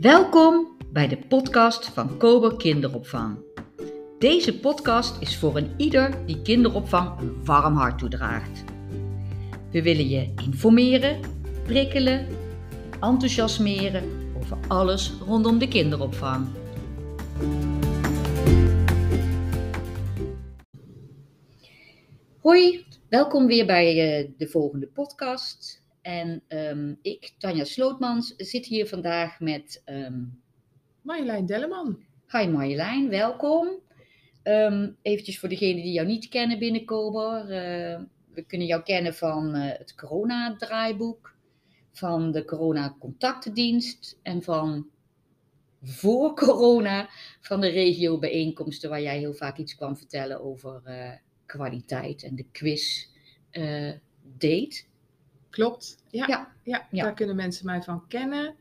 Welkom bij de podcast van Kober Kinderopvang. Deze podcast is voor een ieder die kinderopvang een warm hart toedraagt. We willen je informeren, prikkelen, enthousiasmeren over alles rondom de kinderopvang. Hoi, welkom weer bij uh, de volgende podcast. En um, ik, Tanja Slootmans, zit hier vandaag met... Um... Marjolein Delleman. Hi Marjolein, welkom. Um, eventjes voor degenen die jou niet kennen binnen Kober. Uh, we kunnen jou kennen van uh, het corona-draaiboek, van de corona-contactendienst en van voor corona van de regio-bijeenkomsten waar jij heel vaak iets kwam vertellen over uh, kwaliteit en de quiz date. Klopt, ja, ja. ja, daar kunnen mensen mij van kennen.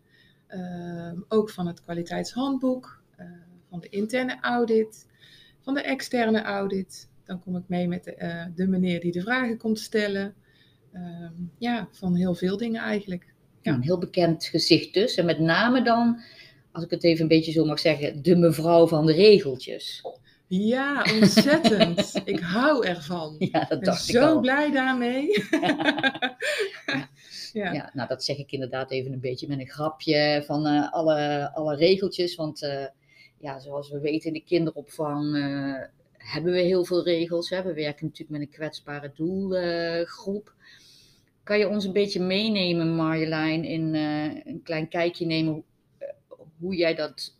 Uh, ook van het kwaliteitshandboek, uh, van de interne audit, van de externe audit. Dan kom ik mee met de, uh, de meneer die de vragen komt stellen. Ehm, ja, van heel veel dingen eigenlijk. Ja. Een heel bekend gezicht dus. En met name dan, als ik het even een beetje zo mag zeggen, de mevrouw van de regeltjes. Ja, ontzettend. ik hou ervan. Ja, dat ik ben zo blij daarmee. ja. Ja. ja. nou dat zeg ik inderdaad even een beetje met een grapje van uh, alle, alle regeltjes. Want uh, ja, zoals we weten in de kinderopvang uh, hebben we heel veel regels. Hè. We werken natuurlijk met een kwetsbare doelgroep. kan je ons een beetje meenemen, Marjolein, in een klein kijkje nemen hoe, jij dat,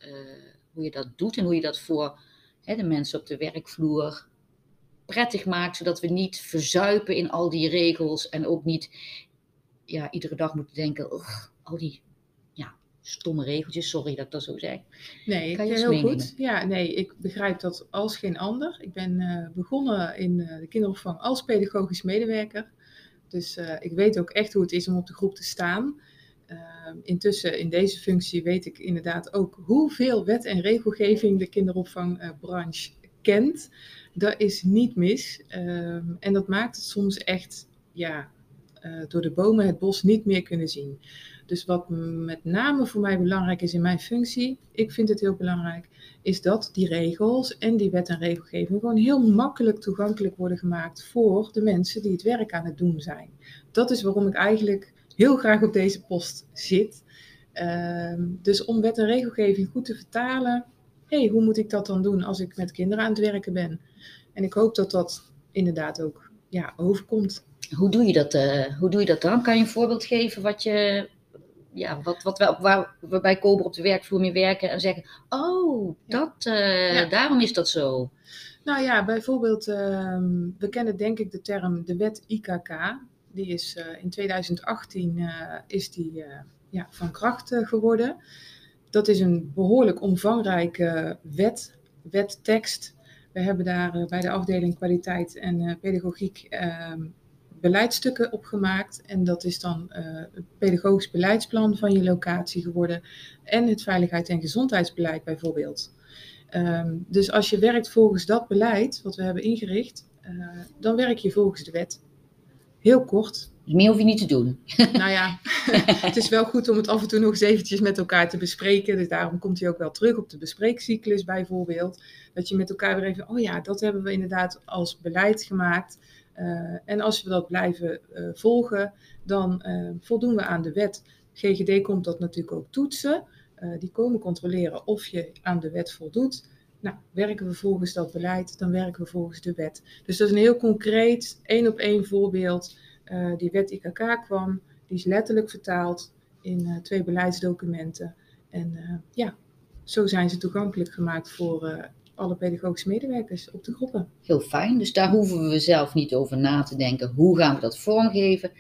hoe je dat doet en hoe je dat voor hè, de mensen op de werkvloer prettig maakt, zodat we niet verzuipen in al die regels en ook niet ja, iedere dag moeten denken, al die ja, stomme regeltjes, sorry dat ik dat zo zeg. Nee, kan je heel meenemen? goed. Ja, nee, ik begrijp dat als geen ander. Ik ben uh, begonnen in uh, de kinderopvang als pedagogisch medewerker. Dus uh, ik weet ook echt hoe het is om op de groep te staan. Ehm, intussen in deze functie weet ik inderdaad ook hoeveel wet en regelgeving de kinderopvangbranche kent. Dat is niet mis. Um, en dat maakt het soms echt ja, uh, door de bomen het bos niet meer kunnen zien. Dus wat met name voor mij belangrijk is in mijn functie, ik vind het heel belangrijk, is dat die regels en die wet en regelgeving gewoon heel makkelijk toegankelijk worden gemaakt voor de mensen die het werk aan het doen zijn. Dat is waarom ik eigenlijk heel graag op deze post zit. Uh, dus om wet en regelgeving goed te vertalen, hey, hoe moet ik dat dan doen als ik met kinderen aan het werken ben? En ik hoop dat dat inderdaad ook ja, overkomt. Hoe doe je dat, uh, hoe doe je dat dan? Kan je een voorbeeld geven wat je, ja, wat, wat we, waar we bij Kober op de werkvloer mee werken en zeggen, oh, dat, uh, ja. daarom is dat zo? Nou ja, bijvoorbeeld, uh, we kennen denk ik de term de wet IKK. Die is uh, in 2018 is die, ja, van kracht geworden. Dat is een behoorlijk omvangrijke wet, wettekst. We hebben daar bij de afdeling kwaliteit en pedagogiek ehm, beleidstukken opgemaakt. En dat is dan het pedagogisch beleidsplan van je locatie geworden. En het veiligheid- en gezondheidsbeleid bijvoorbeeld. Um, dus als je werkt volgens dat beleid, wat we hebben ingericht, dan werk je volgens de wet. Heel kort. Dus meer hoef je niet te doen. Nou ja, het is wel goed om het af en toe nog eens eventjes met elkaar te bespreken. Dus daarom komt hij ook wel terug op de bespreekcyclus bijvoorbeeld. Dat je met elkaar weer even, oh ja, dat hebben we inderdaad als beleid gemaakt. Uh, en als we dat blijven uh, volgen, dan uh, voldoen we aan de wet. GGD komt dat natuurlijk ook toetsen. die komen controleren of je aan de wet voldoet. Nou, werken we volgens dat beleid, dan werken we volgens de wet. Dus dat is een heel concreet, één op één voorbeeld. die wet IKK kwam, die is letterlijk vertaald in twee beleidsdocumenten. En ja, zo zijn ze toegankelijk gemaakt voor alle pedagogische medewerkers op de groepen. Heel fijn, dus daar hoeven we zelf niet over na te denken. Hoe gaan we dat vormgeven?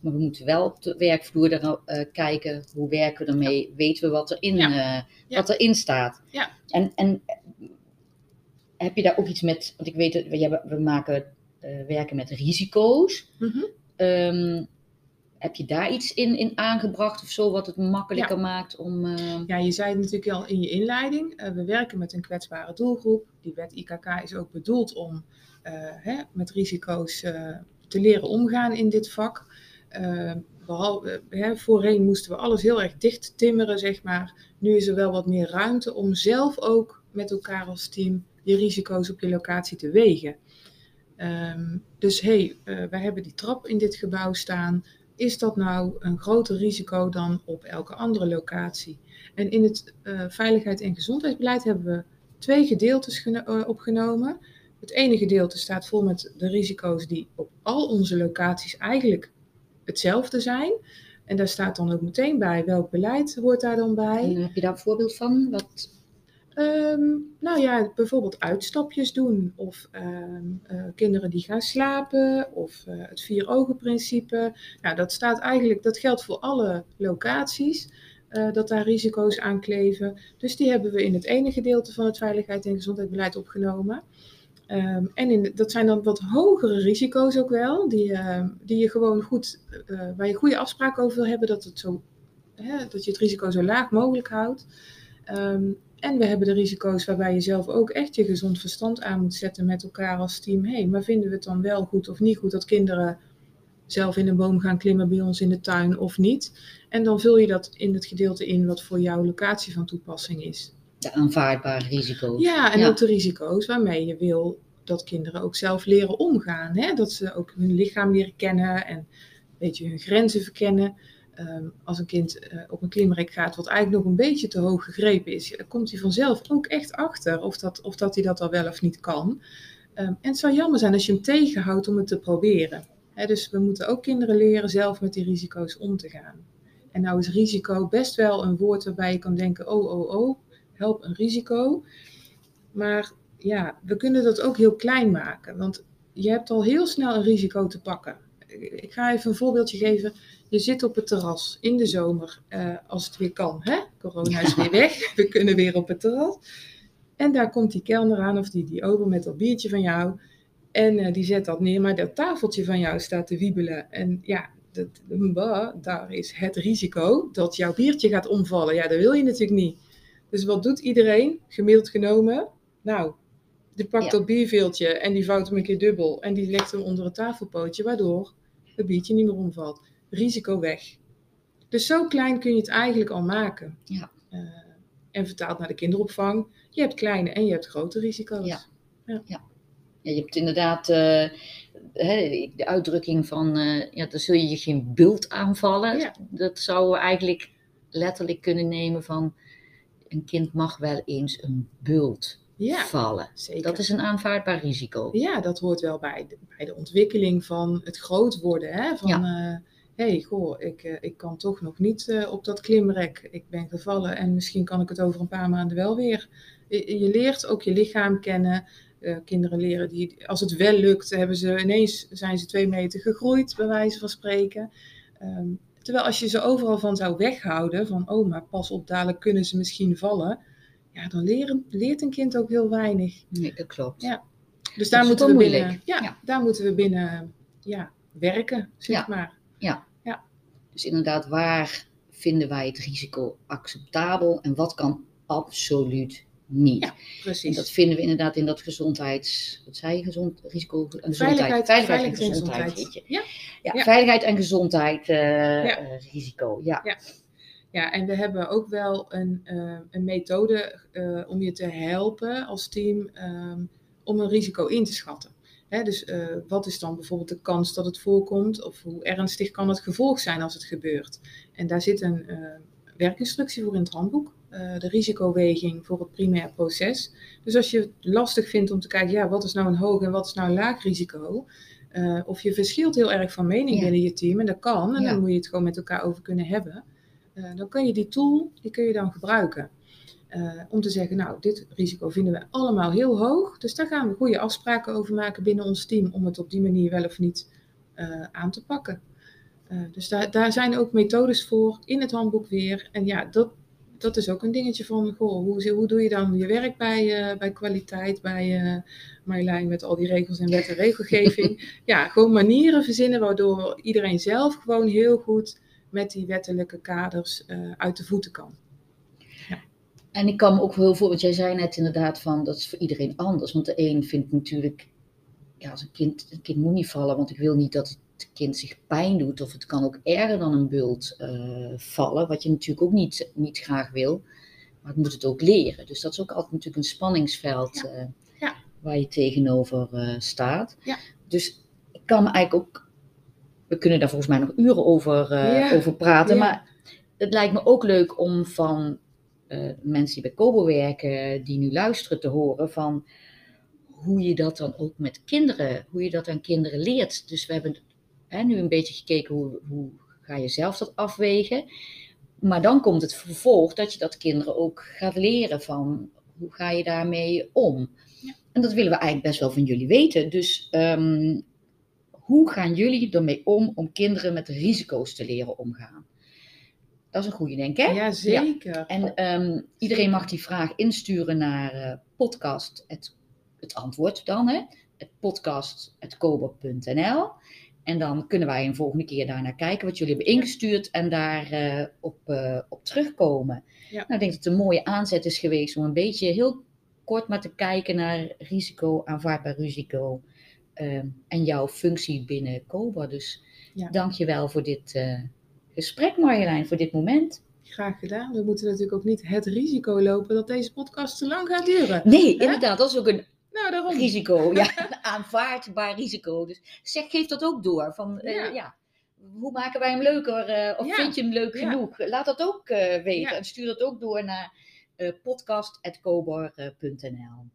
Maar we moeten wel op de werkvloer er, uh, kijken. Hoe werken we ermee? Ja. Weten we wat erin, ja. uh, ja. wat erin staat? Ja. En, en heb je daar ook iets met? Want ik weet dat we, we maken uh, werken met risico's. Mm -hmm. um, heb je daar iets in, in aangebracht of zo, wat het makkelijker ja. maakt om. Uh... Ja, je zei het natuurlijk al in je inleiding. Uh, we werken met een kwetsbare doelgroep. Die wet IKK is ook bedoeld om uh, hè, met risico's te leren omgaan in dit vak. behalve, hè, voorheen moesten we alles heel erg dicht timmeren, zeg maar. Nu is er wel wat meer ruimte om zelf ook met elkaar als team je risico's op je locatie te wegen. Um, dus hey, uh, wij hebben die trap in dit gebouw staan. Is dat nou een groter risico dan op elke andere locatie? En in het uh, veiligheid en gezondheidsbeleid hebben we twee gedeeltes uh, opgenomen. Het ene gedeelte staat vol met de risico's die op al onze locaties eigenlijk hetzelfde zijn. En daar staat dan ook meteen bij welk beleid hoort daar dan bij. Heb je daar een voorbeeld van? Wat... Um, nou ja, bijvoorbeeld uitstapjes doen of um, uh, kinderen die gaan slapen of uh, het vier ogen principe. Nou, dat staat eigenlijk, dat geldt voor alle locaties. Uh, dat daar risico's aan kleven. Dus die hebben we in het ene gedeelte van het veiligheid en gezondheidsbeleid opgenomen. Um, en in, dat zijn dan wat hogere risico's ook wel, die, die je gewoon goed, waar je goede afspraken over wil hebben, dat, het zo, hè, dat je het risico zo laag mogelijk houdt. Um, en we hebben de risico's waarbij je zelf ook echt je gezond verstand aan moet zetten met elkaar als team. Hé, hey, maar vinden we het dan wel goed of niet goed dat kinderen zelf in een boom gaan klimmen bij ons in de tuin of niet? En dan vul je dat in het gedeelte in wat voor jouw locatie van toepassing is de aanvaardbare risico's. Ja, en ook de risico's waarmee je wil dat kinderen ook zelf leren omgaan. Hè? Dat ze ook hun lichaam leren kennen en een beetje hun grenzen verkennen. Um, als een kind uh, op een klimrek gaat, wat eigenlijk nog een beetje te hoog gegrepen is, komt hij vanzelf ook echt achter of dat, of dat hij dat al wel of niet kan. Um, en het zou jammer zijn als je hem tegenhoudt om het te proberen. Dus we moeten ook kinderen leren zelf met die risico's om te gaan. En nou is risico best wel een woord waarbij je kan denken, oh, oh, oh, help een risico. Maar ja, we kunnen dat ook heel klein maken. Want je hebt al heel snel een risico te pakken. Ik ga even een voorbeeldje geven. Je zit op het terras in de zomer, uh, als het weer kan. Hè? Corona is weer weg, we kunnen weer op het terras. En daar komt die kelner aan of die, die over met dat biertje van jou. En uh, die zet dat neer, maar dat tafeltje van jou staat te wiebelen. En ja, dat, daar is het risico dat jouw biertje gaat omvallen. Ja, dat wil je natuurlijk niet. Dus wat doet iedereen, gemiddeld genomen? Nou, die pakt dat bierveeltje en die vouwt hem een keer dubbel en die legt hem onder het tafelpootje, waardoor het biertje niet meer omvalt. Risico weg. Dus zo klein kun je het eigenlijk al maken. Ja. Uh, en vertaald naar de kinderopvang. Je hebt kleine en je hebt grote risico's. Ja. ja. ja. je hebt inderdaad uh, de uitdrukking van, uh, ja, dan zul je je geen bult aanvallen. Ja. Dat zouden we eigenlijk letterlijk kunnen nemen van, een kind mag wel eens een bult ja, vallen. Zeker. Dat is een aanvaardbaar risico. Ja, dat hoort wel bij de, bij de ontwikkeling van het groot worden. Hè? Van, ja. Uh, hey, goh, ik, uh, ik kan toch nog niet uh, op dat klimrek. Ik ben gevallen en misschien kan ik het over een paar maanden wel weer. Je, je leert ook je lichaam kennen. kinderen leren die, als het wel lukt, hebben ze ineens zijn ze twee meter gegroeid, bij wijze van spreken. Um, terwijl als je ze overal van zou weghouden, van oh, maar pas op, dadelijk kunnen ze misschien vallen ja, dan leren, leert een kind ook heel weinig. Nee, dat klopt. Ja. Dus daar moeten we binnen, ja, ja, daar moeten we binnen ja, werken, zeg ja. maar. Ja. ja. Dus inderdaad, waar vinden wij het risico acceptabel en wat kan absoluut niet? Ja, precies. En dat vinden we inderdaad in dat gezondheids... Wat zei je? Gezond, risico... Gezondheid. Veiligheid, veiligheid, en gezondheid. gezondheid. Ja. Ja, veiligheid en gezondheid uh, uh, risico. Ja. Ja. En we hebben ook wel een, uh, een methode uh, om je te helpen als team um, om een risico in te schatten. Hè, dus uh, wat is dan bijvoorbeeld de kans dat het voorkomt of hoe ernstig kan het gevolg zijn als het gebeurt? En daar zit een werkinstructie voor in het handboek, de risicoweging voor het primair proces. Dus als je het lastig vindt om te kijken, ja, wat is nou een hoog en wat is nou een laag risico? of je verschilt heel erg van mening ja. binnen je team, en dat kan, en ja. dan moet je het gewoon met elkaar over kunnen hebben. Uh, dan kun je die tool, die kun je dan gebruiken. Uh, om te zeggen, nou, dit risico vinden we allemaal heel hoog. Dus daar gaan we goede afspraken over maken binnen ons team om het op die manier wel of niet uh, aan te pakken. dus daar, daar zijn ook methodes voor in het handboek weer. En ja, dat, dat is ook een dingetje van, goh, hoe, hoe doe je dan je werk bij, bij kwaliteit, bij Marjolein met al die regels en wet en regelgeving. ja, gewoon manieren verzinnen waardoor iedereen zelf gewoon heel goed met die wettelijke kaders uh, uit de voeten kan. Ja. En ik kan me ook heel voor, want jij zei net inderdaad van dat is voor iedereen anders. Want de een vindt natuurlijk, ja, als een kind, een kind moet niet vallen, want ik wil niet dat het kind zich pijn doet, of het kan ook erger dan een bult uh, vallen, wat je natuurlijk ook niet, niet graag wil. Maar het moet het ook leren. Dus dat is ook altijd natuurlijk een spanningsveld ja. Uh, ja. waar je tegenover uh, staat. Ja. Dus ik kan me eigenlijk ook, we kunnen daar volgens mij nog uren over, over praten, maar het lijkt me ook leuk om van mensen die bij Kobo werken, die nu luisteren, te horen van hoe je dat dan ook met kinderen, hoe je dat aan kinderen leert. Dus we hebben hè, nu een beetje gekeken hoe, hoe ga je zelf dat afwegen. Maar dan komt het vervolg dat je dat kinderen ook gaat leren van hoe ga je daarmee om. Ja. En dat willen we eigenlijk best wel van jullie weten. Dus um, hoe gaan jullie ermee om om kinderen met risico's te leren omgaan? Dat is een goede, denk ik. Ja, zeker. Ja. En um, iedereen mag die vraag insturen naar uh, podcast het antwoord dan, hè? het podcast.kober.nl. En dan kunnen wij een volgende keer daarnaar kijken wat jullie hebben ingestuurd en daar uh, op, uh, op terugkomen. Ja. Nou, ik denk dat het een mooie aanzet is geweest om een beetje heel kort maar te kijken naar risico, aanvaardbaar risico en jouw functie binnen Cobra. Dus ja. dank je wel voor dit uh, gesprek Marjolein, voor dit moment. Graag gedaan. We moeten natuurlijk ook niet het risico lopen dat deze podcast te lang gaat duren. Nee, inderdaad. Dat is ook een nou, daarom. Risico, ja. aanvaardbaar risico. Dus zeg, geef dat ook door. Van, eh, ja. ja. Hoe maken wij hem leuker? Uh, of vind je hem leuk genoeg? Laat dat ook uh, weten. En stuur dat ook door naar podcast.cobor.nl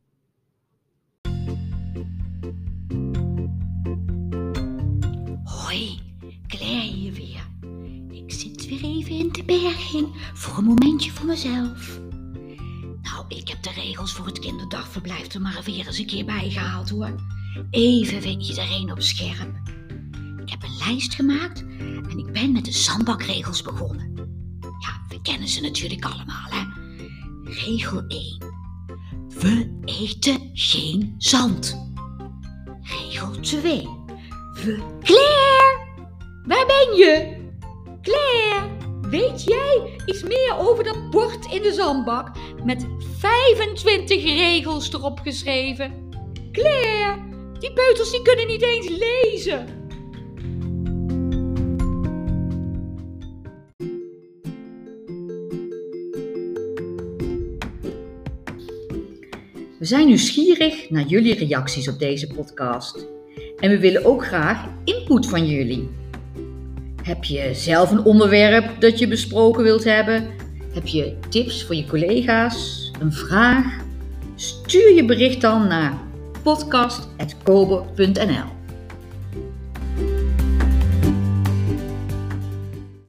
Hoi, Claire weer. Ik zit weer even in de berging voor een momentje voor mezelf. Nou, ik heb de regels voor het kinderdagverblijf er maar weer eens een keer bijgehaald hoor. Even weer iedereen op scherm. Ik heb een lijst gemaakt en ik ben met de zandbakregels begonnen. Ja, we kennen ze natuurlijk allemaal hè. Regel 1. We eten geen zand. Regel 2. We... Claire! Waar ben je? Claire! Weet jij iets meer over dat bord in de zandbak met 25 regels erop geschreven? Claire, die peuters die kunnen niet eens lezen. We zijn nieuwsgierig naar jullie reacties op deze podcast. En we willen ook graag input van jullie. Heb je zelf een onderwerp dat je besproken wilt hebben? Heb je tips voor je collega's? Een vraag? Stuur je bericht dan naar podcast.kober.nl